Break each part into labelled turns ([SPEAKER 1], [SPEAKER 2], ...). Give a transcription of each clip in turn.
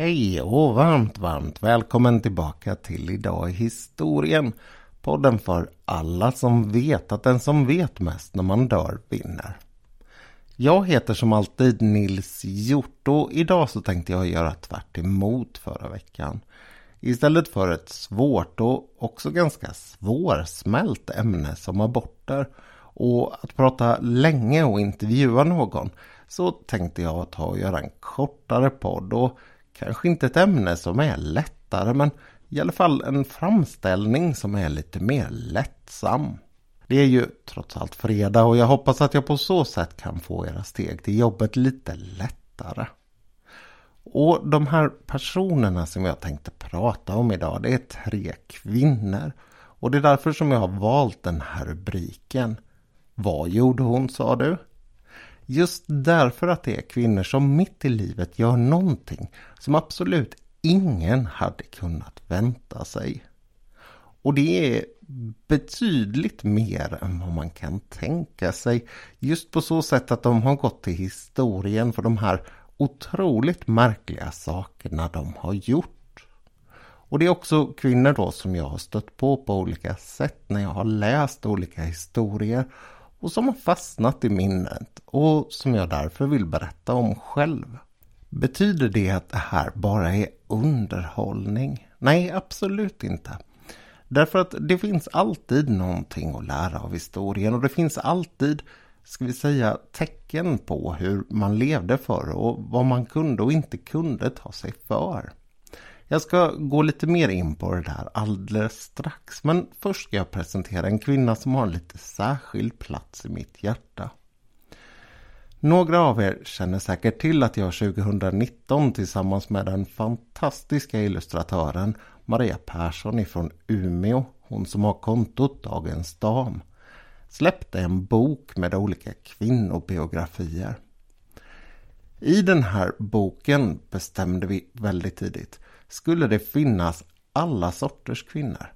[SPEAKER 1] Hej och varmt, varmt välkommen tillbaka till Idag i historien. Podden för alla som vet att den som vet mest när man dör vinner. Jag heter som alltid Nils Hjort och idag så tänkte jag göra tvärt emot förra veckan. Istället för ett svårt och också ganska svårsmält ämne som aborter och att prata länge och intervjua någon så tänkte jag ta och göra en kortare podd och kanske inte ett ämne som är lättare men i alla fall en framställning som är lite mer lättsam. Det är ju trots allt fredag och jag hoppas att jag på så sätt kan få era steg till jobbet lite lättare. Och de här personerna som jag tänkte prata om idag det är tre kvinnor. Och det är därför som jag har valt den här rubriken. Vad gjorde hon sa du? Just därför att det är kvinnor som mitt i livet gör någonting som absolut ingen hade kunnat vänta sig. Och det är betydligt mer än vad man kan tänka sig. Just på så sätt att de har gått till historien för de här otroligt märkliga sakerna de har gjort. Och det är också kvinnor då som jag har stött på på olika sätt när jag har läst olika historier och som har fastnat i minnet och som jag därför vill berätta om själv. Betyder det att det här bara är underhållning? Nej, absolut inte. Därför att det finns alltid någonting att lära av historien och det finns alltid, ska vi säga, tecken på hur man levde förr och vad man kunde och inte kunde ta sig för. Jag ska gå lite mer in på det där alldeles strax. Men först ska jag presentera en kvinna som har en lite särskild plats i mitt hjärta. Några av er känner säkert till att jag 2019 tillsammans med den fantastiska illustratören Maria Persson ifrån Umeå, hon som har kontot Dagens Dam, släppte en bok med olika kvinnobiografier. I den här boken bestämde vi väldigt tidigt skulle det finnas alla sorters kvinnor.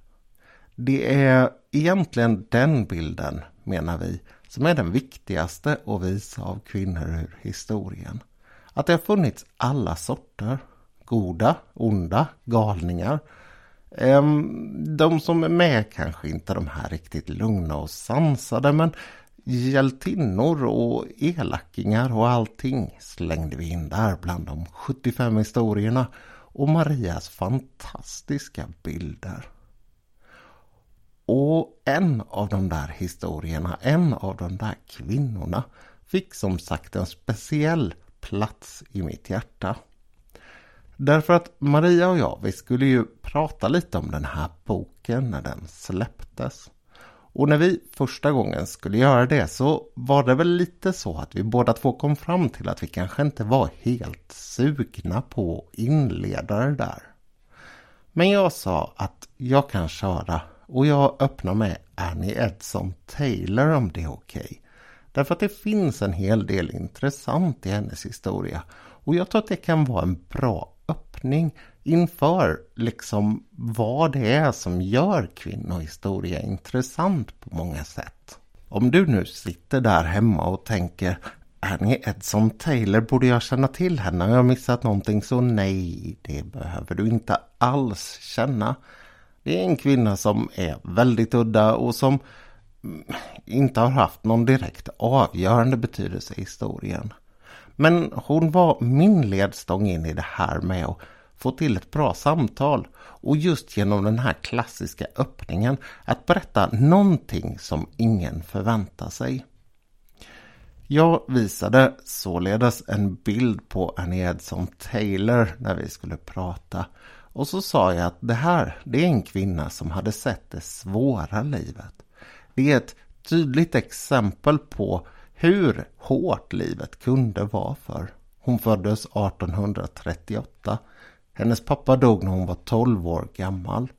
[SPEAKER 1] Det är egentligen den bilden, menar vi, som är den viktigaste att visa av kvinnor ur historien. Att det har funnits alla sorter. Goda, onda, galningar. Ehm, de som är med kanske inte de här riktigt lugna och sansade men hjältinnor och elakingar och allting slängde vi in där bland de 75 historierna och Marias fantastiska bilder. Och en av de där historierna, en av de där kvinnorna fick som sagt en speciell plats i mitt hjärta. Därför att Maria och jag, vi skulle ju prata lite om den här boken när den släpptes. Och när vi första gången skulle göra det så var det väl lite så att vi båda två kom fram till att vi kanske inte var helt sugna på att inleda det där. Men jag sa att jag kan köra och jag öppnar med Annie Edson Taylor om det är okej. Okay. Därför att det finns en hel del intressant i hennes historia och jag tror att det kan vara en bra öppning inför liksom vad det är som gör kvinnohistoria intressant på många sätt. Om du nu sitter där hemma och tänker Annie Edson Taylor, borde jag känna till henne? Har jag missat någonting? Så nej, det behöver du inte alls känna. Det är en kvinna som är väldigt udda och som mm, inte har haft någon direkt avgörande betydelse i historien. Men hon var min ledstång in i det här med att få till ett bra samtal och just genom den här klassiska öppningen att berätta någonting som ingen förväntar sig. Jag visade således en bild på Annie Edson Taylor när vi skulle prata och så sa jag att det här, det är en kvinna som hade sett det svåra livet. Det är ett tydligt exempel på hur hårt livet kunde vara för. Hon föddes 1838 hennes pappa dog när hon var 12 år gammal.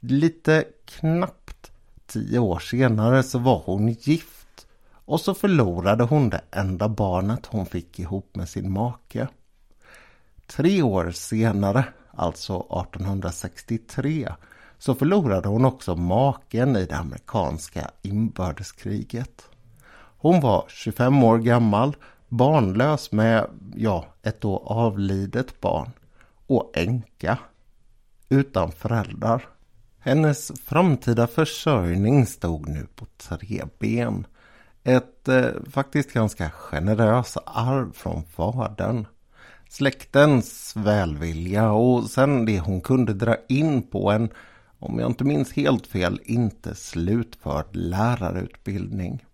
[SPEAKER 1] Lite knappt tio år senare så var hon gift och så förlorade hon det enda barnet hon fick ihop med sin make. Tre år senare, alltså 1863, så förlorade hon också maken i det amerikanska inbördeskriget. Hon var 25 år gammal, barnlös med, ja, ett då avlidet barn och änka. Utan föräldrar. Hennes framtida försörjning stod nu på tre ben. Ett eh, faktiskt ganska generöst arv från fadern. Släktens välvilja och sen det hon kunde dra in på en, om jag inte minns helt fel, inte slutförd lärarutbildning.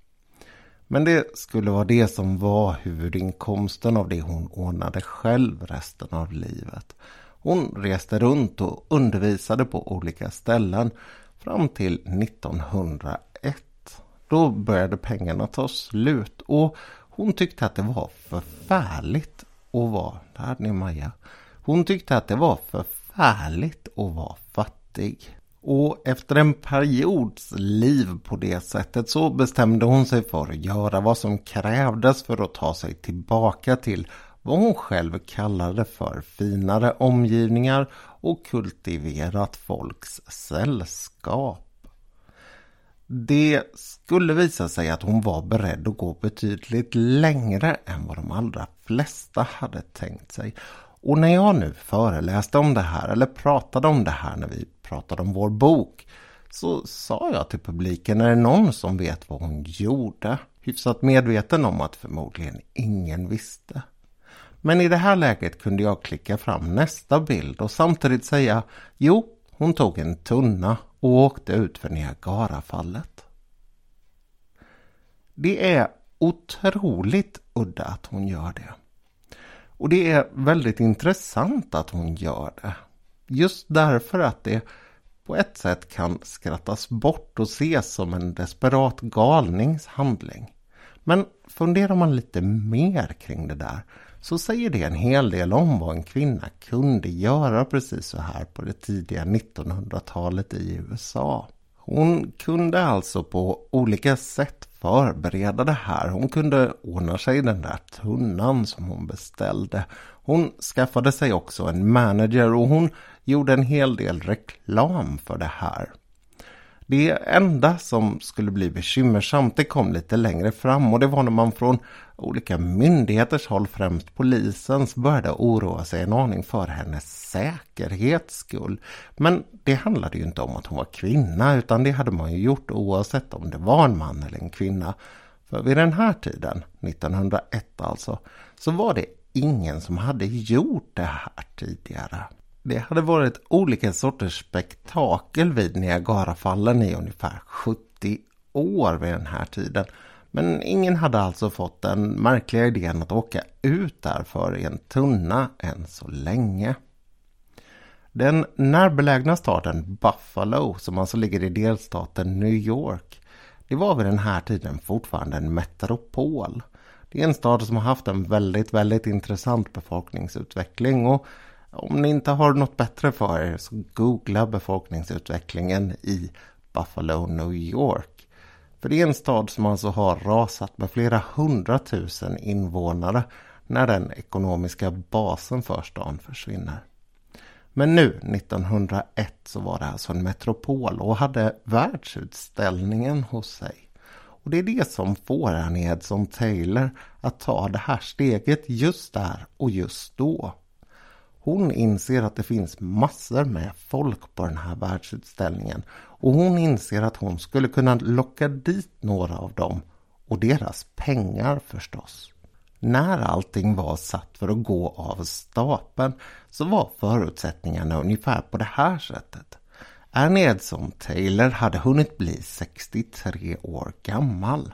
[SPEAKER 1] Men det skulle vara det som var huvudinkomsten av det hon ordnade själv resten av livet. Hon reste runt och undervisade på olika ställen fram till 1901. Då började pengarna ta slut och hon tyckte att det var förfärligt att vara, där ni Maja. Hon tyckte att det var förfärligt att vara fattig. Och efter en periods liv på det sättet så bestämde hon sig för att göra vad som krävdes för att ta sig tillbaka till vad hon själv kallade för finare omgivningar och kultiverat folks sällskap. Det skulle visa sig att hon var beredd att gå betydligt längre än vad de allra flesta hade tänkt sig. Och när jag nu föreläste om det här eller pratade om det här när vi pratade om vår bok så sa jag till publiken, är det någon som vet vad hon gjorde? Hyfsat medveten om att förmodligen ingen visste. Men i det här läget kunde jag klicka fram nästa bild och samtidigt säga jo, hon tog en tunna och åkte ut för Niagarafallet. Det är otroligt udda att hon gör det. Och det är väldigt intressant att hon gör det. Just därför att det på ett sätt kan skrattas bort och ses som en desperat galningshandling. Men funderar man lite mer kring det där så säger det en hel del om vad en kvinna kunde göra precis så här på det tidiga 1900-talet i USA. Hon kunde alltså på olika sätt förbereda det här. Hon kunde ordna sig den där tunnan som hon beställde. Hon skaffade sig också en manager och hon gjorde en hel del reklam för det här. Det enda som skulle bli bekymmersamt det kom lite längre fram och det var när man från olika myndigheters håll, främst polisens, började oroa sig en aning för hennes säkerhets skull. Men det handlade ju inte om att hon var kvinna utan det hade man ju gjort oavsett om det var en man eller en kvinna. För vid den här tiden, 1901 alltså, så var det ingen som hade gjort det här tidigare. Det hade varit olika sorters spektakel vid Niagarafallen i ungefär 70 år vid den här tiden. Men ingen hade alltså fått den märkliga idén att åka ut därför i en tunna än så länge. Den närbelägna staden Buffalo, som alltså ligger i delstaten New York, det var vid den här tiden fortfarande en metropol. Det är en stad som har haft en väldigt, väldigt intressant befolkningsutveckling och om ni inte har något bättre för er så googla befolkningsutvecklingen i Buffalo, New York. För det är en stad som alltså har rasat med flera hundratusen invånare när den ekonomiska basen för stan försvinner. Men nu 1901 så var det alltså en metropol och hade världsutställningen hos sig. Och det är det som får Annie Edson Taylor att ta det här steget just där och just då. Hon inser att det finns massor med folk på den här världsutställningen och hon inser att hon skulle kunna locka dit några av dem och deras pengar förstås. När allting var satt för att gå av stapeln så var förutsättningarna ungefär på det här sättet. Ernie Edson Taylor hade hunnit bli 63 år gammal.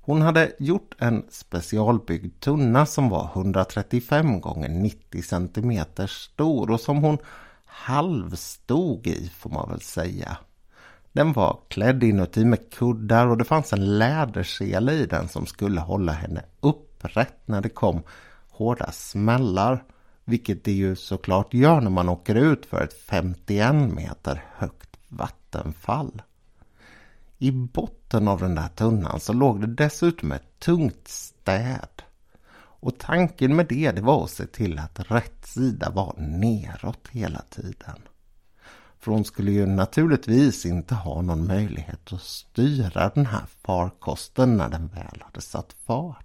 [SPEAKER 1] Hon hade gjort en specialbyggd tunna som var 135 gånger 90 cm stor och som hon halvstod i får man väl säga. Den var klädd inuti med kuddar och det fanns en lädersele i den som skulle hålla henne upprätt när det kom hårda smällar. Vilket det ju såklart gör när man åker ut för ett 51 meter högt vattenfall. I botten av den där tunnan så låg det dessutom ett tungt städ. Och tanken med det, det var att se till att rätt sida var neråt hela tiden. För hon skulle ju naturligtvis inte ha någon möjlighet att styra den här farkosten när den väl hade satt fart.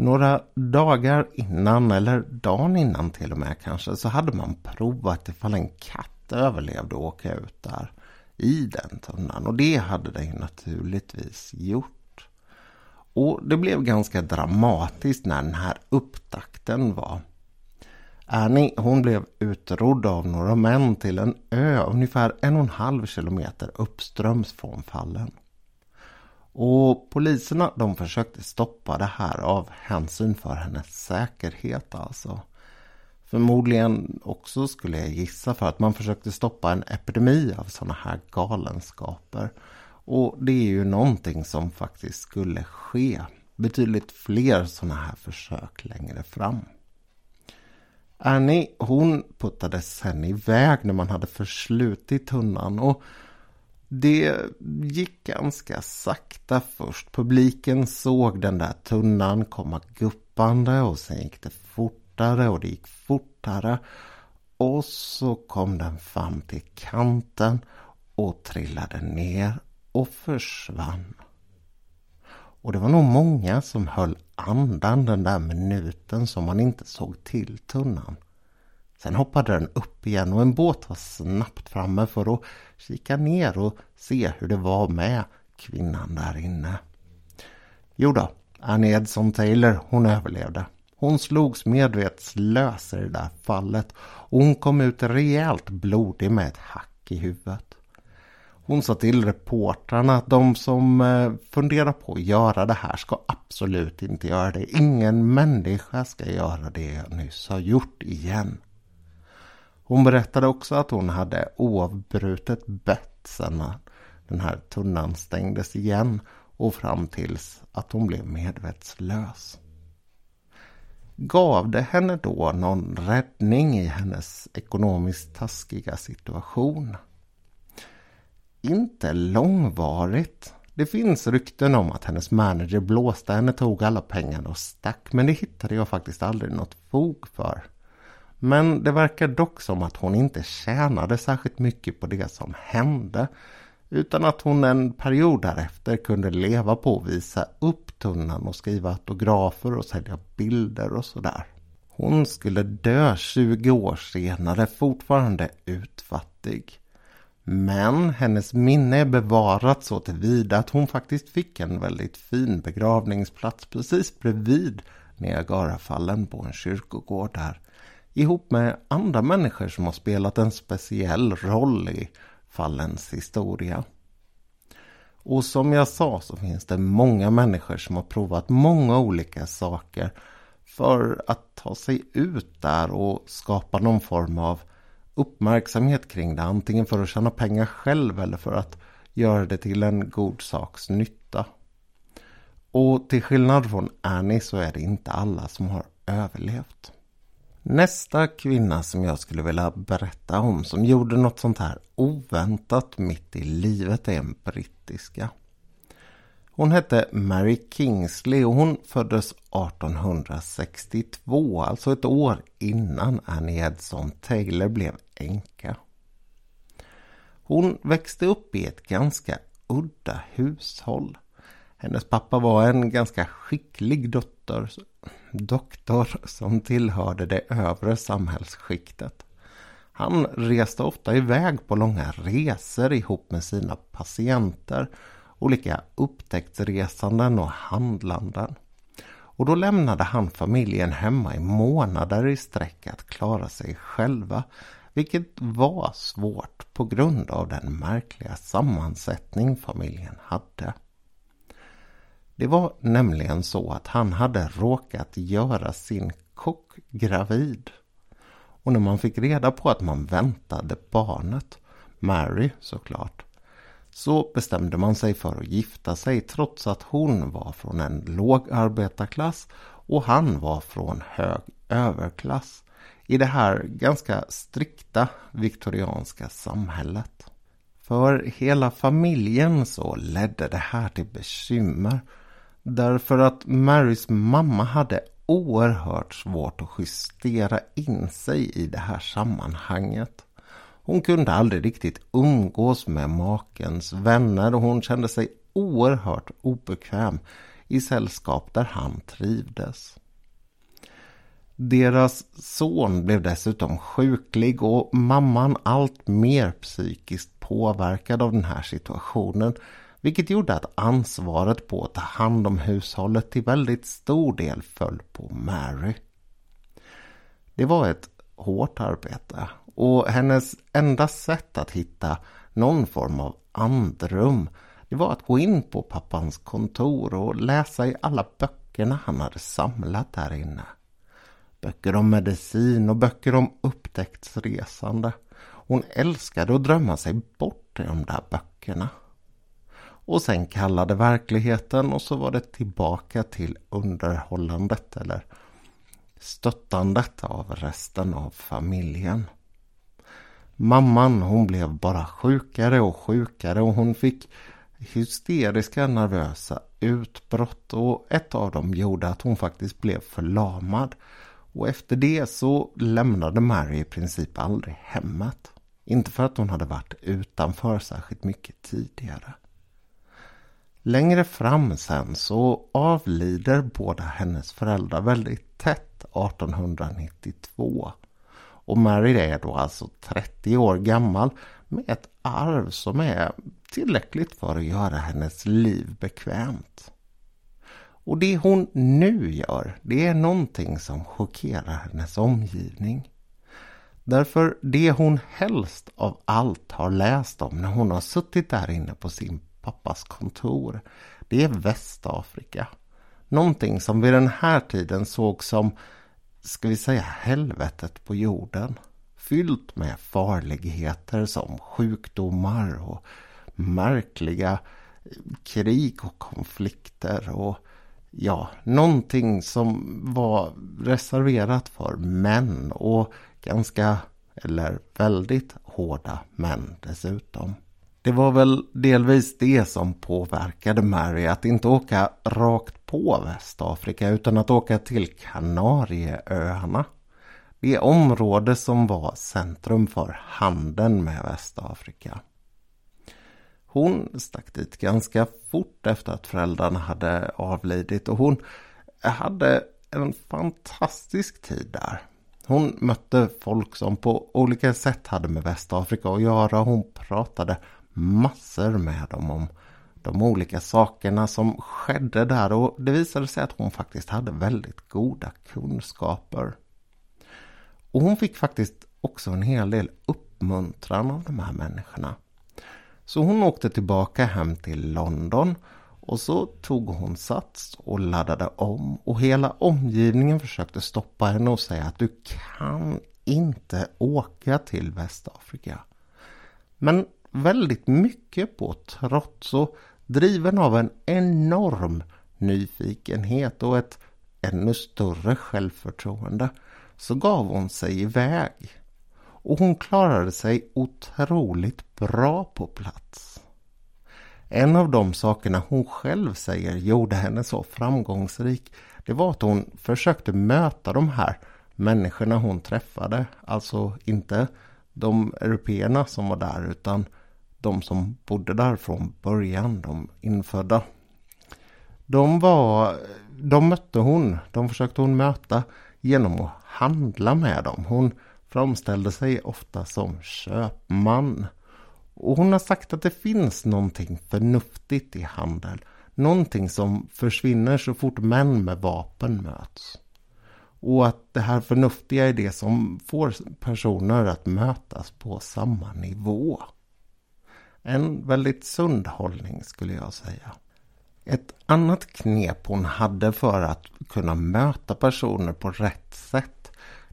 [SPEAKER 1] Några dagar innan, eller dagen innan till och med kanske, så hade man provat ifall en katt överlevde att åka ut där i den tunnan. Och det hade den naturligtvis gjort. Och det blev ganska dramatiskt när den här upptakten var. Annie hon blev utrodd av några män till en ö ungefär en och en halv kilometer uppströms från fallen. Och poliserna de försökte stoppa det här av hänsyn för hennes säkerhet alltså. Förmodligen också skulle jag gissa för att man försökte stoppa en epidemi av sådana här galenskaper. Och det är ju någonting som faktiskt skulle ske. Betydligt fler sådana här försök längre fram. Annie hon puttades sen iväg när man hade förslutit tunnan och det gick ganska sakta först. Publiken såg den där tunnan komma guppande och sen gick det fortare och det gick fortare. Och så kom den fram till kanten och trillade ner och försvann. Och det var nog många som höll andan den där minuten som man inte såg till tunnan. Sen hoppade den upp igen och en båt var snabbt framme för att kika ner och se hur det var med kvinnan där inne. Jo då, Annie Edson Taylor, hon överlevde. Hon slogs medvetslös i det där fallet och hon kom ut rejält blodig med ett hack i huvudet. Hon sa till reportrarna att de som eh, funderar på att göra det här ska absolut inte göra det. Ingen människa ska göra det jag nyss har gjort igen. Hon berättade också att hon hade oavbrutet bett sedan den här tunnan stängdes igen och fram tills att hon blev medvetslös. Gav det henne då någon räddning i hennes ekonomiskt taskiga situation? Inte långvarigt. Det finns rykten om att hennes manager blåste henne, tog alla pengarna och stack. Men det hittade jag faktiskt aldrig något fog för. Men det verkar dock som att hon inte tjänade särskilt mycket på det som hände. Utan att hon en period därefter kunde leva på att visa upp tunnan och skriva autografer och sälja bilder och sådär. Hon skulle dö 20 år senare fortfarande utfattig. Men hennes minne är bevarat så tillvida att hon faktiskt fick en väldigt fin begravningsplats precis bredvid Niagarafallen på en kyrkogård där. Ihop med andra människor som har spelat en speciell roll i fallens historia. Och som jag sa så finns det många människor som har provat många olika saker för att ta sig ut där och skapa någon form av uppmärksamhet kring det. Antingen för att tjäna pengar själv eller för att göra det till en god saks nytta. Och till skillnad från Annie så är det inte alla som har överlevt. Nästa kvinna som jag skulle vilja berätta om som gjorde något sånt här oväntat mitt i livet är en brittiska. Hon hette Mary Kingsley och hon föddes 1862, alltså ett år innan Annie Edson Taylor blev änka. Hon växte upp i ett ganska udda hushåll. Hennes pappa var en ganska skicklig dotter, doktor som tillhörde det övre samhällsskiktet. Han reste ofta iväg på långa resor ihop med sina patienter olika upptäcktsresanden och handlanden. Och då lämnade han familjen hemma i månader i sträck att klara sig själva. Vilket var svårt på grund av den märkliga sammansättning familjen hade. Det var nämligen så att han hade råkat göra sin kock gravid. Och när man fick reda på att man väntade barnet, Mary såklart, så bestämde man sig för att gifta sig trots att hon var från en låg arbetarklass och han var från hög överklass i det här ganska strikta viktorianska samhället. För hela familjen så ledde det här till bekymmer. Därför att Marys mamma hade oerhört svårt att justera in sig i det här sammanhanget. Hon kunde aldrig riktigt umgås med makens vänner och hon kände sig oerhört obekväm i sällskap där han trivdes. Deras son blev dessutom sjuklig och mamman allt mer psykiskt påverkad av den här situationen vilket gjorde att ansvaret på att ta hand om hushållet till väldigt stor del föll på Mary. Det var ett hårt arbete och hennes enda sätt att hitta någon form av andrum det var att gå in på pappans kontor och läsa i alla böckerna han hade samlat där inne. Böcker om medicin och böcker om upptäcktsresande. Hon älskade att drömma sig bort i de där böckerna. Och sen kallade verkligheten och så var det tillbaka till underhållandet eller stöttandet av resten av familjen. Mamman hon blev bara sjukare och sjukare och hon fick hysteriska nervösa utbrott och ett av dem gjorde att hon faktiskt blev förlamad. Och efter det så lämnade Mary i princip aldrig hemmet. Inte för att hon hade varit utanför särskilt mycket tidigare. Längre fram sen så avlider båda hennes föräldrar väldigt tätt 1892. Och Mary är då alltså 30 år gammal med ett arv som är tillräckligt för att göra hennes liv bekvämt. Och det hon nu gör, det är någonting som chockerar hennes omgivning. Därför det hon helst av allt har läst om när hon har suttit där inne på sin pappas kontor, det är Västafrika. Någonting som vid den här tiden såg som, ska vi säga helvetet på jorden. Fyllt med farligheter som sjukdomar och märkliga krig och konflikter och ja, någonting som var reserverat för män och ganska, eller väldigt hårda män dessutom. Det var väl delvis det som påverkade Mary att inte åka rakt på Västafrika utan att åka till Kanarieöarna. Det område som var centrum för handeln med Västafrika. Hon stack dit ganska fort efter att föräldrarna hade avlidit och hon hade en fantastisk tid där. Hon mötte folk som på olika sätt hade med Västafrika att göra. Hon pratade massor med dem om de olika sakerna som skedde där och det visade sig att hon faktiskt hade väldigt goda kunskaper. Och hon fick faktiskt också en hel del uppmuntran av de här människorna. Så hon åkte tillbaka hem till London och så tog hon sats och laddade om och hela omgivningen försökte stoppa henne och säga att du kan inte åka till Västafrika. Men väldigt mycket på trots och driven av en enorm nyfikenhet och ett ännu större självförtroende så gav hon sig iväg. Och hon klarade sig otroligt bra på plats. En av de sakerna hon själv säger gjorde henne så framgångsrik det var att hon försökte möta de här människorna hon träffade. Alltså inte de européerna som var där utan de som bodde där från början, de infödda. De var, de mötte hon, de försökte hon möta genom att handla med dem. Hon framställde sig ofta som köpman. Och hon har sagt att det finns någonting förnuftigt i handel. Någonting som försvinner så fort män med vapen möts. Och att det här förnuftiga är det som får personer att mötas på samma nivå. En väldigt sund hållning skulle jag säga. Ett annat knep hon hade för att kunna möta personer på rätt sätt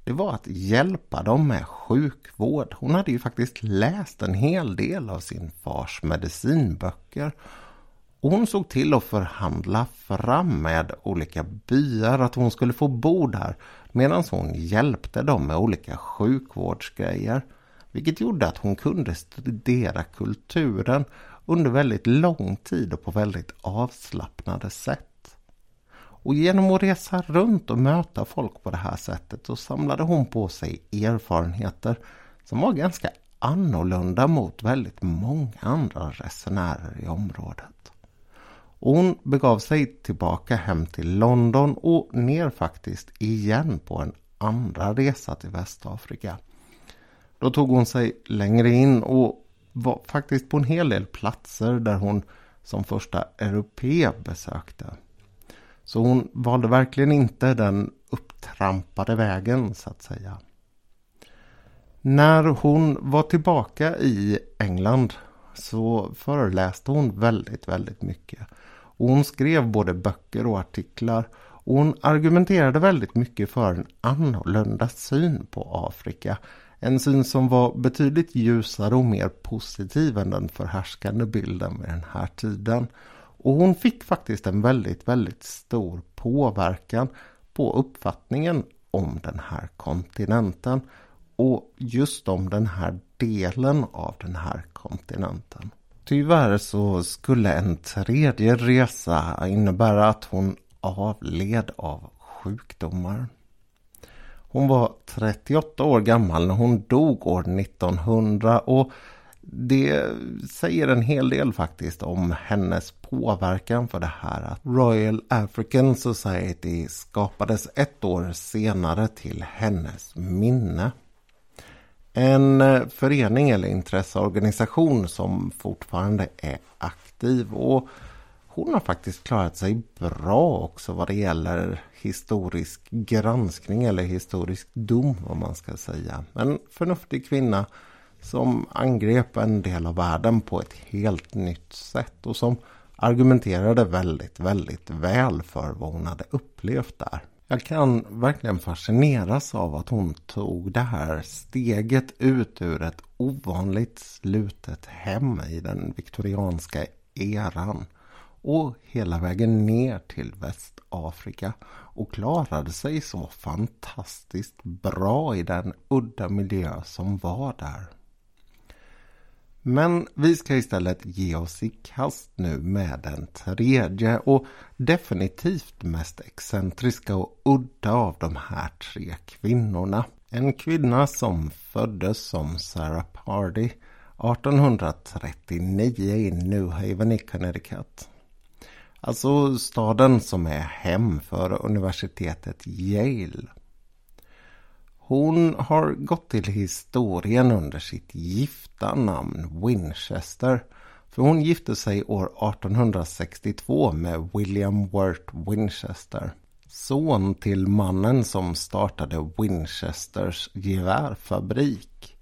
[SPEAKER 1] det var att hjälpa dem med sjukvård. Hon hade ju faktiskt läst en hel del av sin fars medicinböcker. Och hon såg till att förhandla fram med olika byar att hon skulle få bo där medan hon hjälpte dem med olika sjukvårdsgrejer. Vilket gjorde att hon kunde studera kulturen under väldigt lång tid och på väldigt avslappnade sätt. Och genom att resa runt och möta folk på det här sättet så samlade hon på sig erfarenheter som var ganska annorlunda mot väldigt många andra resenärer i området. Och hon begav sig tillbaka hem till London och ner faktiskt igen på en andra resa till Västafrika. Då tog hon sig längre in och var faktiskt på en hel del platser där hon som första europé besökte. Så hon valde verkligen inte den upptrampade vägen så att säga. När hon var tillbaka i England så föreläste hon väldigt, väldigt mycket. Och hon skrev både böcker och artiklar. Och hon argumenterade väldigt mycket för en annorlunda syn på Afrika. En syn som var betydligt ljusare och mer positiv än den förhärskande bilden vid den här tiden. Och hon fick faktiskt en väldigt, väldigt stor påverkan på uppfattningen om den här kontinenten. Och just om den här delen av den här kontinenten. Tyvärr så skulle en tredje resa innebära att hon avled av sjukdomar. Hon var 38 år gammal när hon dog år 1900 och det säger en hel del faktiskt om hennes påverkan för det här att Royal African Society skapades ett år senare till hennes minne. En förening eller intresseorganisation som fortfarande är aktiv och hon har faktiskt klarat sig bra också vad det gäller historisk granskning eller historisk dom vad man ska säga. En förnuftig kvinna som angrep en del av världen på ett helt nytt sätt och som argumenterade väldigt, väldigt väl för vad hon hade upplevt där. Jag kan verkligen fascineras av att hon tog det här steget ut ur ett ovanligt slutet hem i den viktorianska eran och hela vägen ner till Västafrika och klarade sig så fantastiskt bra i den udda miljö som var där. Men vi ska istället ge oss i kast nu med den tredje och definitivt mest excentriska och udda av de här tre kvinnorna. En kvinna som föddes som Sarah Pardy 1839 i New Haven i Connecticut. Alltså staden som är hem för universitetet Yale. Hon har gått till historien under sitt gifta namn Winchester. För hon gifte sig år 1862 med William Wirt Winchester. Son till mannen som startade Winchesters gevärfabrik.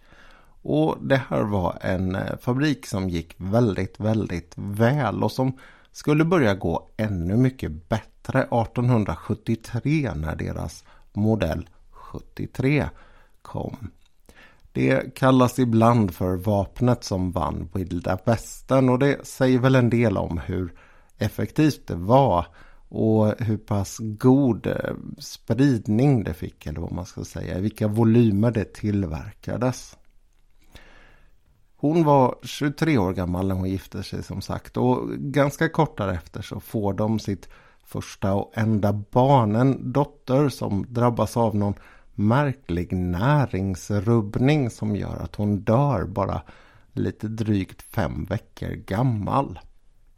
[SPEAKER 1] Och det här var en eh, fabrik som gick väldigt, väldigt väl och som skulle börja gå ännu mycket bättre 1873 när deras modell 73 kom. Det kallas ibland för vapnet som vann vilda västern och det säger väl en del om hur effektivt det var och hur pass god eh, spridning det fick eller vad man ska säga, vilka volymer det tillverkades. Hon var 23 år gammal när hon gifte sig som sagt och ganska kort därefter så får de sitt första och enda barn, en dotter som drabbas av någon märklig näringsrubbning som gör att hon dör bara lite drygt fem veckor gammal.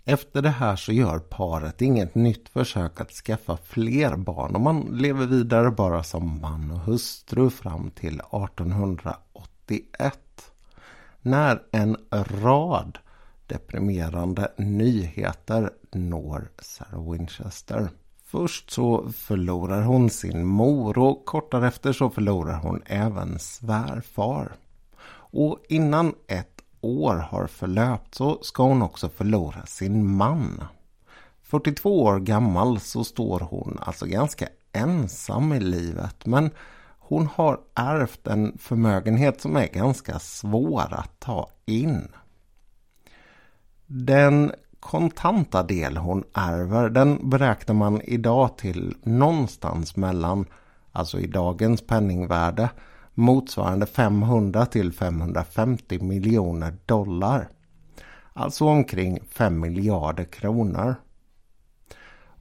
[SPEAKER 1] Efter det här så gör paret inget nytt försök att skaffa fler barn och man lever vidare bara som man och hustru fram till 1881. När en rad deprimerande nyheter når Sarah Winchester. Först så förlorar hon sin mor och kort därefter så förlorar hon även svärfar. Och innan ett år har förlöpt så ska hon också förlora sin man. 42 år gammal så står hon alltså ganska ensam i livet men hon har ärvt en förmögenhet som är ganska svår att ta in. Den kontanta del hon ärver den beräknar man idag till någonstans mellan, alltså i dagens penningvärde, motsvarande 500 till 550 miljoner dollar. Alltså omkring 5 miljarder kronor.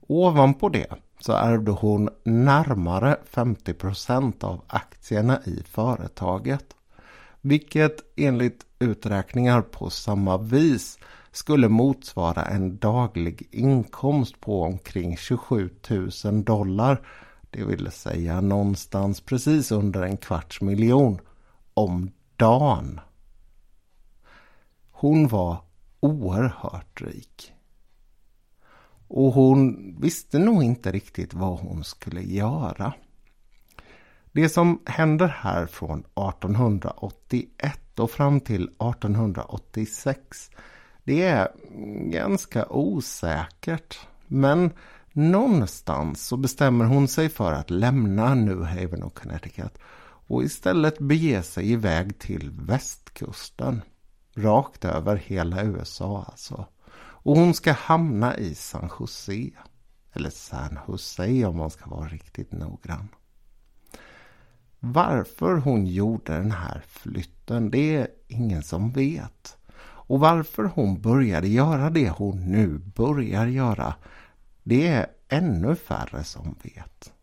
[SPEAKER 1] Ovanpå det så ärvde hon närmare 50 procent av aktierna i företaget. Vilket enligt uträkningar på samma vis skulle motsvara en daglig inkomst på omkring 27 000 dollar. Det vill säga någonstans precis under en kvarts miljon om dagen. Hon var oerhört rik. Och hon visste nog inte riktigt vad hon skulle göra. Det som händer här från 1881 och fram till 1886 det är ganska osäkert. Men någonstans så bestämmer hon sig för att lämna New Haven och Connecticut och istället bege sig iväg till västkusten. Rakt över hela USA alltså. Och hon ska hamna i San Jose. Eller San Jose om man ska vara riktigt noggrann. Varför hon gjorde den här flytten, det är ingen som vet. Och varför hon började göra det hon nu börjar göra, det är ännu färre som vet.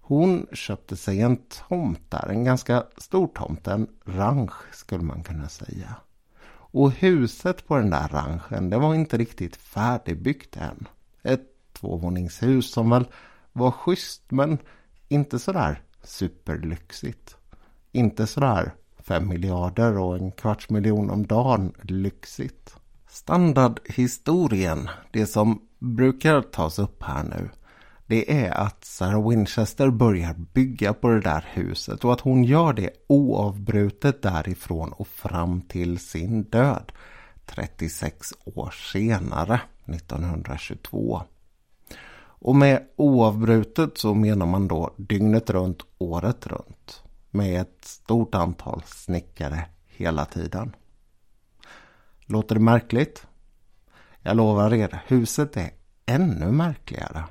[SPEAKER 1] Hon köpte sig en tomt där, en ganska stor tomt, en ranch skulle man kunna säga. Och huset på den där ranchen, det var inte riktigt färdigbyggt än. Ett tvåvåningshus som väl var schysst men inte sådär superlyxigt. Inte sådär fem miljarder och en kvarts miljon om dagen lyxigt. Standardhistorien, det som brukar tas upp här nu, det är att Sarah Winchester börjar bygga på det där huset och att hon gör det oavbrutet därifrån och fram till sin död 36 år senare, 1922. Och med oavbrutet så menar man då dygnet runt, året runt. Med ett stort antal snickare hela tiden. Låter det märkligt? Jag lovar er, huset är ännu märkligare.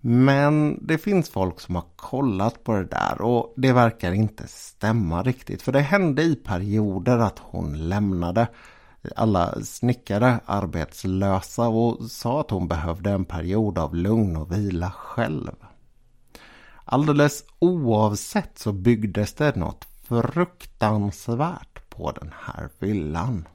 [SPEAKER 1] Men det finns folk som har kollat på det där och det verkar inte stämma riktigt. För det hände i perioder att hon lämnade alla snickare arbetslösa och sa att hon behövde en period av lugn och vila själv. Alldeles oavsett så byggdes det något fruktansvärt på den här villan.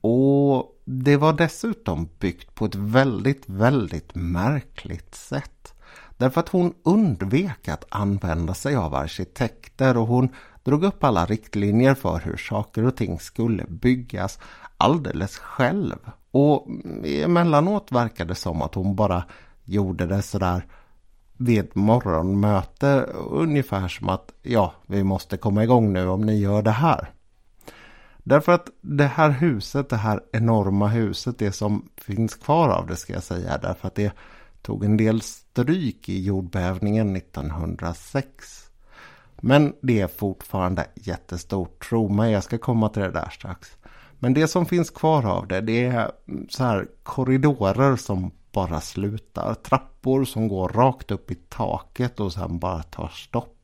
[SPEAKER 1] Och det var dessutom byggt på ett väldigt, väldigt märkligt sätt. Därför att hon undvek att använda sig av arkitekter och hon drog upp alla riktlinjer för hur saker och ting skulle byggas alldeles själv. Och emellanåt verkade det som att hon bara gjorde det sådär vid ett morgonmöte ungefär som att ja, vi måste komma igång nu om ni gör det här. Därför att det här huset, det här enorma huset, det som finns kvar av det ska jag säga, därför att det tog en del stryk i jordbävningen 1906. Men det är fortfarande jättestort, tro mig, jag ska komma till det där strax. Men det som finns kvar av det, det är så här korridorer som bara slutar. Trappor som går rakt upp i taket och sen bara tar stopp.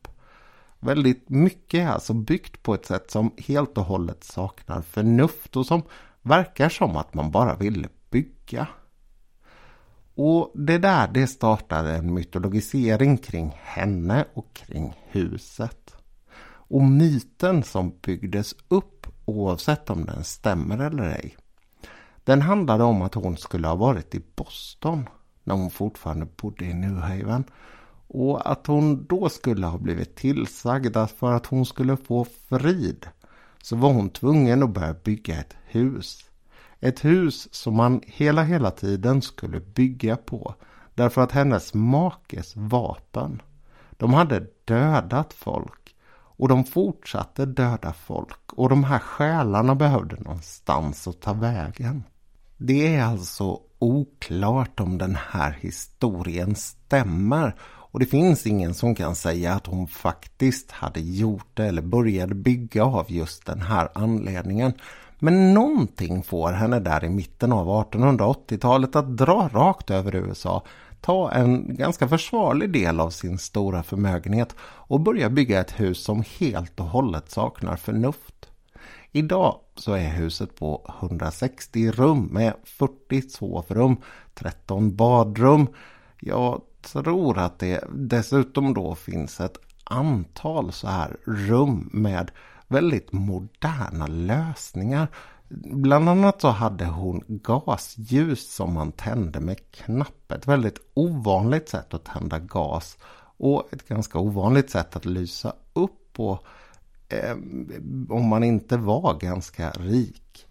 [SPEAKER 1] Väldigt mycket är alltså byggt på ett sätt som helt och hållet saknar förnuft och som verkar som att man bara ville bygga. Och det där det startade en mytologisering kring henne och kring huset. Och myten som byggdes upp oavsett om den stämmer eller ej. Den handlade om att hon skulle ha varit i Boston när hon fortfarande bodde i New Haven. Och att hon då skulle ha blivit tillsagd att för att hon skulle få frid så var hon tvungen att börja bygga ett hus ett hus som man hela, hela tiden skulle bygga på. Därför att hennes makes vapen, de hade dödat folk. Och de fortsatte döda folk. Och de här själarna behövde någonstans att ta vägen. Det är alltså oklart om den här historien stämmer. Och det finns ingen som kan säga att hon faktiskt hade gjort det eller började bygga av just den här anledningen. Men någonting får henne där i mitten av 1880-talet att dra rakt över USA, ta en ganska försvarlig del av sin stora förmögenhet och börja bygga ett hus som helt och hållet saknar förnuft. Idag så är huset på 160 rum med 40 sovrum, 13 badrum. Jag tror att det dessutom då finns ett antal så här rum med väldigt moderna lösningar. Bland annat så hade hon gasljus som man tände med knapp. Ett väldigt ovanligt sätt att tända gas och ett ganska ovanligt sätt att lysa upp på eh, om man inte var ganska rik.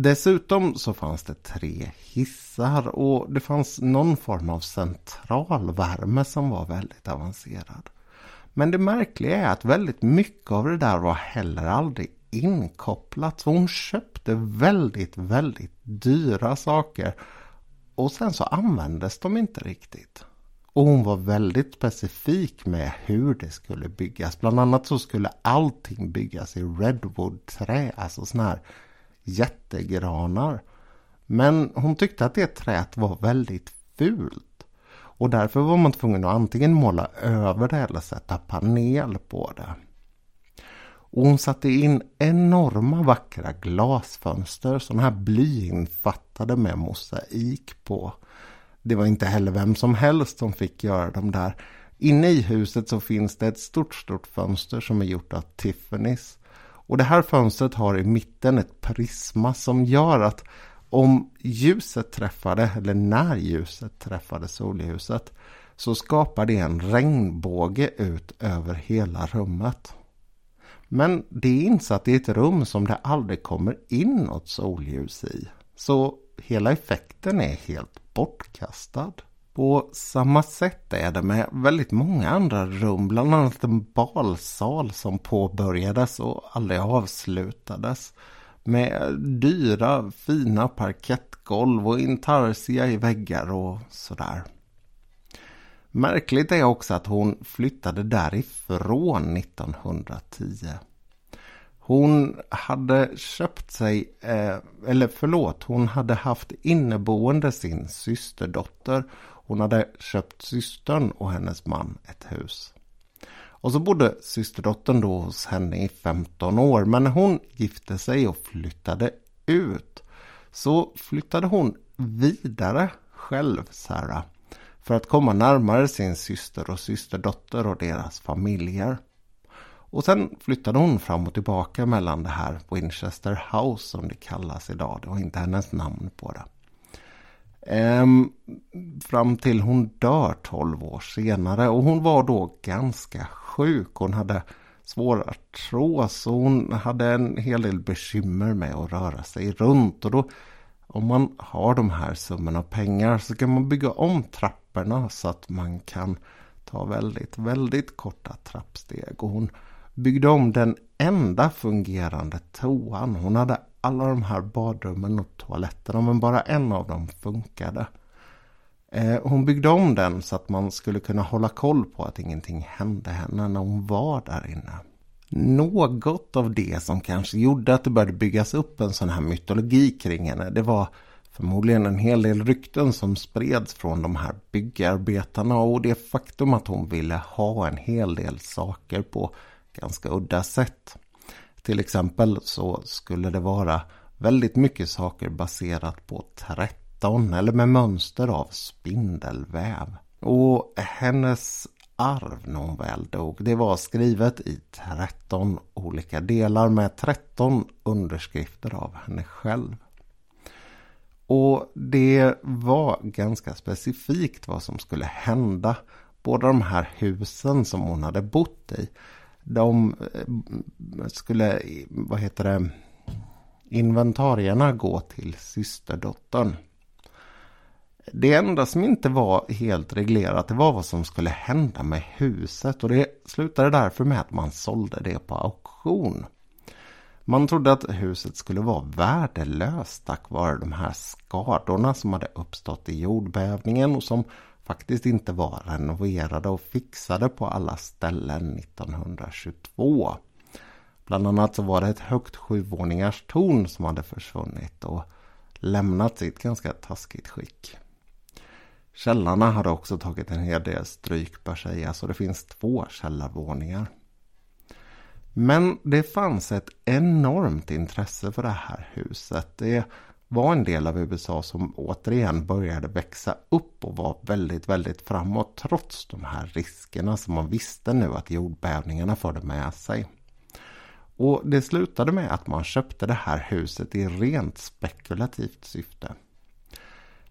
[SPEAKER 1] Dessutom så fanns det tre hissar och det fanns någon form av centralvärme som var väldigt avancerad. Men det märkliga är att väldigt mycket av det där var heller aldrig inkopplat. Så hon köpte väldigt, väldigt dyra saker. Och sen så användes de inte riktigt. Och hon var väldigt specifik med hur det skulle byggas. Bland annat så skulle allting byggas i redwood-trä, alltså sån här jättegranar. Men hon tyckte att det träet var väldigt fult. Och därför var man tvungen att antingen måla över det eller sätta panel på det. Och hon satte in enorma vackra glasfönster, sådana här blyinfattade med mosaik på. Det var inte heller vem som helst som fick göra dem där. Inne i huset så finns det ett stort, stort fönster som är gjort av Tiffany's. Och det här fönstret har i mitten ett prisma som gör att om ljuset träffade, eller när ljuset träffade solljuset, så skapar det en regnbåge ut över hela rummet. Men det är insatt i ett rum som det aldrig kommer in något solljus i. Så hela effekten är helt bortkastad. På samma sätt är det med väldigt många andra rum, bland annat en balsal som påbörjades och aldrig avslutades. Med dyra fina parkettgolv och intarsia i väggar och sådär. Märkligt är också att hon flyttade därifrån 1910. Hon hade köpt sig, eh, eller förlåt, hon hade haft inneboende sin systerdotter. Hon hade köpt systern och hennes man ett hus. Och så bodde systerdottern då hos henne i 15 år. Men när hon gifte sig och flyttade ut så flyttade hon vidare själv, Sarah. För att komma närmare sin syster och systerdotter och deras familjer. Och sen flyttade hon fram och tillbaka mellan det här Winchester House som det kallas idag. Det var inte hennes namn på det. Ehm, fram till hon dör 12 år senare och hon var då ganska sjuk. Hon hade svår artros och hon hade en hel del bekymmer med att röra sig runt. Och då, om man har de här summorna pengar så kan man bygga om trapporna så att man kan ta väldigt, väldigt korta trappsteg. Och hon byggde om den enda fungerande toan. Hon hade alla de här badrummen och toaletterna men bara en av dem funkade. Eh, hon byggde om den så att man skulle kunna hålla koll på att ingenting hände henne när hon var där inne. Något av det som kanske gjorde att det började byggas upp en sån här mytologi kring henne det var förmodligen en hel del rykten som spreds från de här byggarbetarna och det faktum att hon ville ha en hel del saker på ganska udda sätt. Till exempel så skulle det vara väldigt mycket saker baserat på 13 eller med mönster av spindelväv. Och hennes arv när hon väl dog, det var skrivet i 13 olika delar med 13 underskrifter av henne själv. Och det var ganska specifikt vad som skulle hända. Båda de här husen som hon hade bott i de eh, skulle, vad heter det, inventarierna gå till systerdottern. Det enda som inte var helt reglerat det var vad som skulle hända med huset och det slutade därför med att man sålde det på auktion. Man trodde att huset skulle vara värdelöst tack vare de här skadorna som hade uppstått i jordbävningen och som faktiskt inte var renoverade och fixade på alla ställen 1922. Bland annat så var det ett högt sjuvåningars torn som hade försvunnit och lämnat sitt ganska taskigt skick. Källarna hade också tagit en hel del stryk bör sägas och det finns två källarvåningar. Men det fanns ett enormt intresse för det här huset. Det var en del av USA som återigen började växa upp och var väldigt, väldigt framåt trots de här riskerna som man visste nu att jordbävningarna förde med sig. Och det slutade med att man köpte det här huset i rent spekulativt syfte.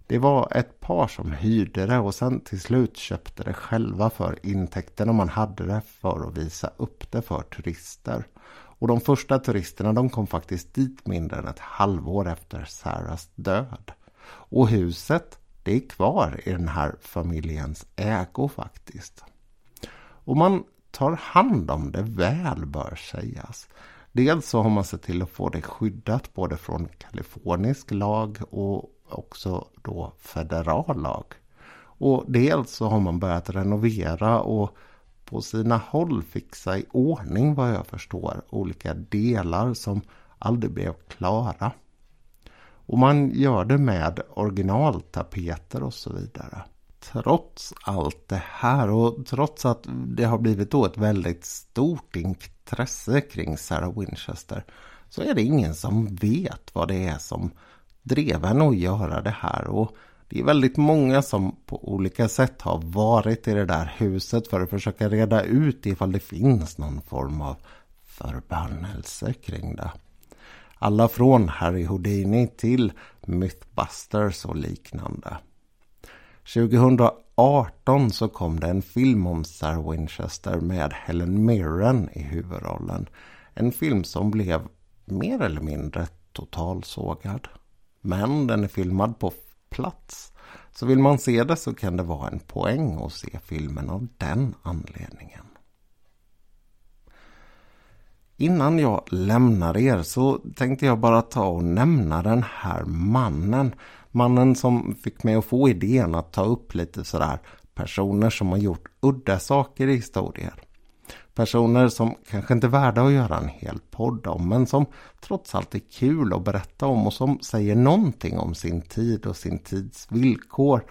[SPEAKER 1] Det var ett par som hyrde det och sen till slut köpte det själva för intäkterna man hade det för att visa upp det för turister. Och de första turisterna de kom faktiskt dit mindre än ett halvår efter Sarahs död. Och huset det är kvar i den här familjens ägo faktiskt. Och man tar hand om det väl bör sägas. Dels så har man sett till att få det skyddat både från kalifornisk lag och också då federal lag. Och dels så har man börjat renovera och på sina håll fixa i ordning vad jag förstår olika delar som aldrig blev klara. Och man gör det med originaltapeter och så vidare. Trots allt det här och trots att det har blivit då ett väldigt stort intresse kring Sarah Winchester så är det ingen som vet vad det är som drev henne att göra det här. Och det är väldigt många som på olika sätt har varit i det där huset för att försöka reda ut ifall det finns någon form av förbannelse kring det. Alla från Harry Houdini till Mythbusters och liknande. 2018 så kom det en film om Sarah Winchester med Helen Mirren i huvudrollen. En film som blev mer eller mindre totalsågad. Men den är filmad på plats. Så vill man se det så kan det vara en poäng att se filmen av den anledningen. Innan jag lämnar er så tänkte jag bara ta och nämna den här mannen. Mannen som fick mig att få idén att ta upp lite sådär personer som har gjort udda saker i historier. Personer som kanske inte är värda att göra en hel podd om men som trots allt är kul att berätta om och som säger någonting om sin tid och sin tids villkor.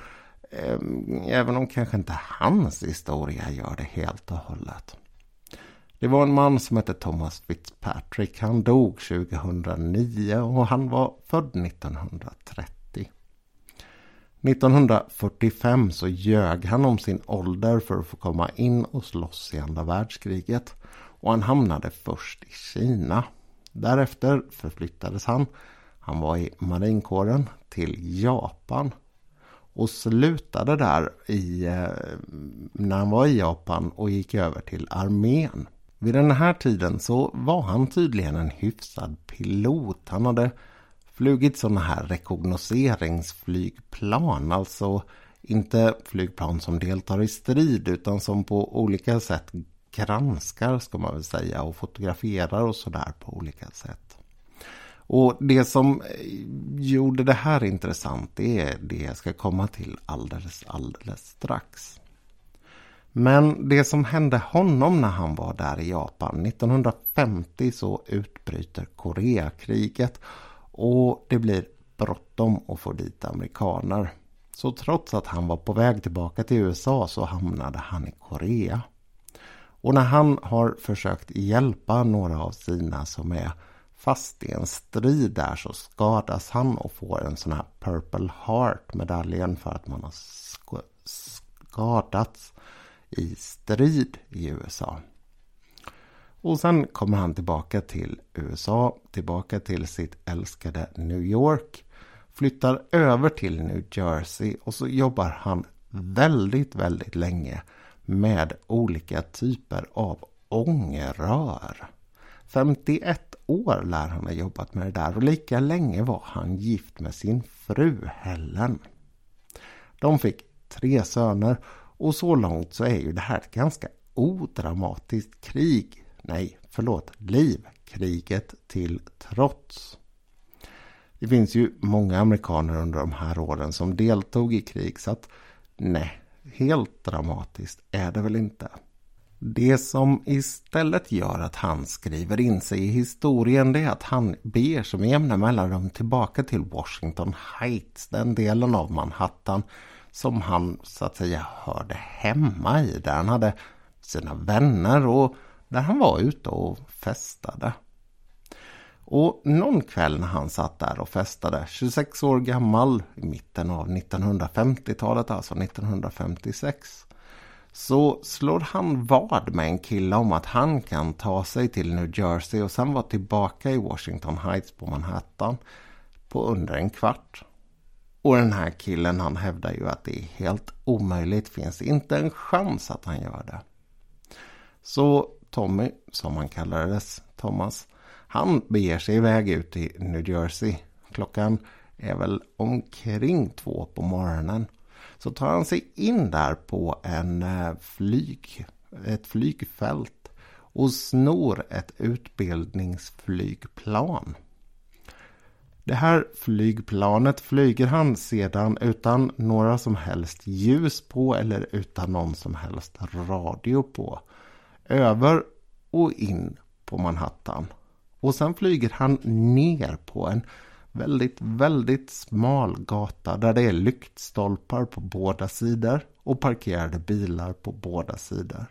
[SPEAKER 1] Ehm, även om kanske inte hans historia gör det helt och hållet. Det var en man som hette Thomas Fitzpatrick. Han dog 2009 och han var född 1930. 1945 så ljög han om sin ålder för att få komma in och slåss i andra världskriget. Och han hamnade först i Kina. Därefter förflyttades han, han var i marinkåren, till Japan. Och slutade där i, eh, när han var i Japan och gick över till armén. Vid den här tiden så var han tydligen en hyfsad pilot. Han hade flugit sådana här rekognoseringsflygplan. Alltså inte flygplan som deltar i strid utan som på olika sätt granskar ska man väl säga och fotograferar och sådär på olika sätt. Och det som eh, gjorde det här intressant det är det jag ska komma till alldeles, alldeles strax. Men det som hände honom när han var där i Japan 1950 så utbryter Koreakriget och det blir bråttom att få dit amerikaner. Så trots att han var på väg tillbaka till USA så hamnade han i Korea. Och när han har försökt hjälpa några av sina som är fast i en strid där så skadas han och får en sån här Purple Heart medaljen för att man har skadats i strid i USA. Och sen kommer han tillbaka till USA, tillbaka till sitt älskade New York. Flyttar över till New Jersey och så jobbar han väldigt, väldigt länge med olika typer av ångrör. 51 år lär han ha jobbat med det där och lika länge var han gift med sin fru Helen. De fick tre söner och så långt så är ju det här ett ganska odramatiskt krig. Nej, förlåt, liv. Kriget till trots. Det finns ju många amerikaner under de här åren som deltog i krig så att nej, helt dramatiskt är det väl inte. Det som istället gör att han skriver in sig i historien det är att han ber som jämna mellanrum tillbaka till Washington Heights, den delen av Manhattan som han så att säga hörde hemma i. Där han hade sina vänner och där han var ute och festade. Och någon kväll när han satt där och festade, 26 år gammal, i mitten av 1950-talet, alltså 1956, så slår han vad med en kille om att han kan ta sig till New Jersey och sen vara tillbaka i Washington Heights på Manhattan på under en kvart. Och den här killen han hävdar ju att det är helt omöjligt, finns inte en chans att han gör det. Så Tommy, som han kallades, Thomas, han beger sig iväg ut i New Jersey. Klockan är väl omkring två på morgonen. Så tar han sig in där på en eh, flyg, ett flygfält och snor ett utbildningsflygplan. Det här flygplanet flyger han sedan utan några som helst ljus på eller utan någon som helst radio på. Över och in på Manhattan. Och sen flyger han ner på en väldigt, väldigt smal gata där det är lyktstolpar på båda sidor och parkerade bilar på båda sidor.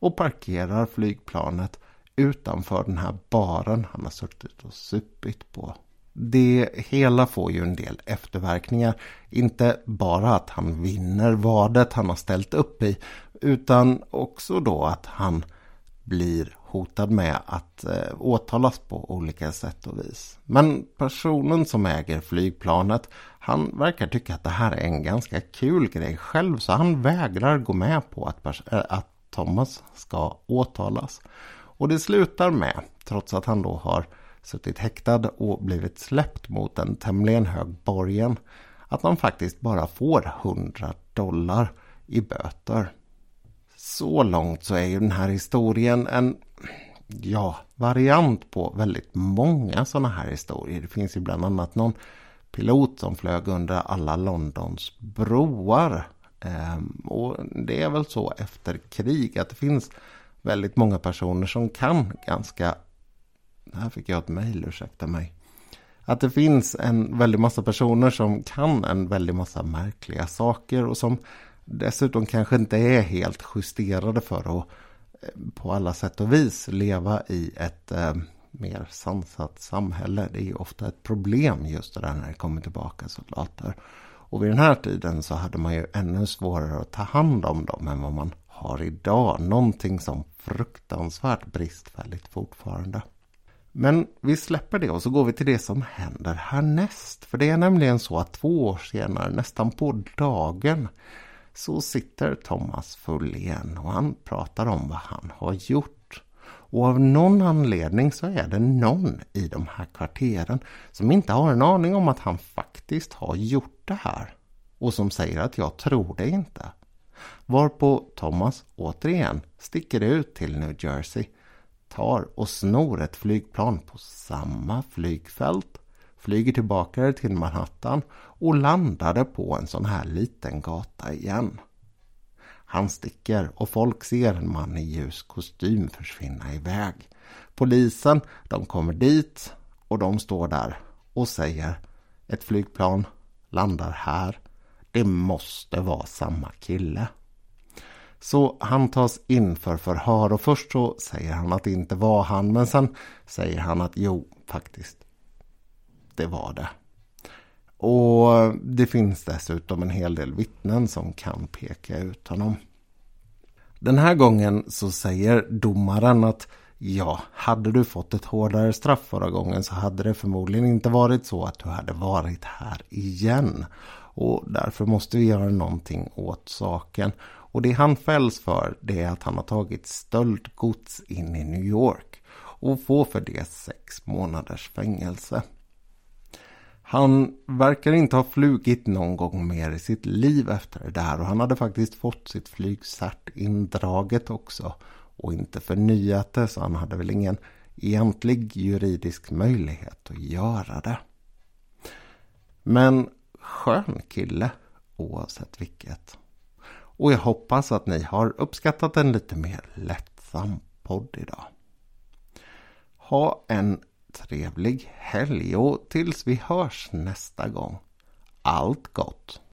[SPEAKER 1] Och parkerar flygplanet utanför den här baren han har suttit och supit på. Det hela får ju en del efterverkningar. Inte bara att han vinner vadet han har ställt upp i utan också då att han blir hotad med att eh, åtalas på olika sätt och vis. Men personen som äger flygplanet han verkar tycka att det här är en ganska kul grej själv så han vägrar gå med på att, äh, att Thomas ska åtalas. Och det slutar med, trots att han då har suttit häktad och blivit släppt mot en tämligen hög borgen, att han faktiskt bara får 100 dollar i böter. Så långt så är ju den här historien en ja, variant på väldigt många sådana här historier. Det finns ju bland annat någon pilot som flög under alla Londons broar. Ehm, och det är väl så efter krig att det finns väldigt många personer som kan ganska... Här fick jag ett mejl, ursäkta mig. Att det finns en väldig massa personer som kan en väldig massa märkliga saker och som dessutom kanske inte är helt justerade för att eh, på alla sätt och vis leva i ett eh, mer sansat samhälle. Det är ju ofta ett problem just det där när det kommer tillbaka soldater. Och vid den här tiden så hade man ju ännu svårare att ta hand om dem än vad man har idag. Någonting som fruktansvärt bristfälligt fortfarande. Men vi släpper det och så går vi till det som händer härnäst. För det är nämligen så att två år senare, nästan på dagen, så sitter Thomas full igen och han pratar om vad han har gjort. Och av någon anledning så är det någon i de här kvarteren som inte har en aning om att han faktiskt har gjort det här. Och som säger att jag tror det inte. Varpå Thomas återigen sticker ut till New Jersey, tar och snor ett flygplan på samma flygfält flyger tillbaka till Manhattan och landade på en sån här liten gata igen. Han sticker och folk ser en man i ljus kostym försvinna iväg. Polisen, de kommer dit och de står där och säger ett flygplan landar här. Det måste vara samma kille. Så han tas in för förhör och först så säger han att det inte var han men sen säger han att jo, faktiskt, det var det. Och det finns dessutom en hel del vittnen som kan peka ut honom. Den här gången så säger domaren att ja, hade du fått ett hårdare straff förra gången så hade det förmodligen inte varit så att du hade varit här igen. Och därför måste vi göra någonting åt saken. Och det han fälls för det är att han har tagit stöldgods in i New York och får för det sex månaders fängelse. Han verkar inte ha flugit någon gång mer i sitt liv efter det där och han hade faktiskt fått sitt flygcert indraget också och inte förnyat det så han hade väl ingen egentlig juridisk möjlighet att göra det. Men skön kille oavsett vilket. Och jag hoppas att ni har uppskattat en lite mer lättsam podd idag. Ha en trevlig helg och tills vi hörs nästa gång. Allt gott!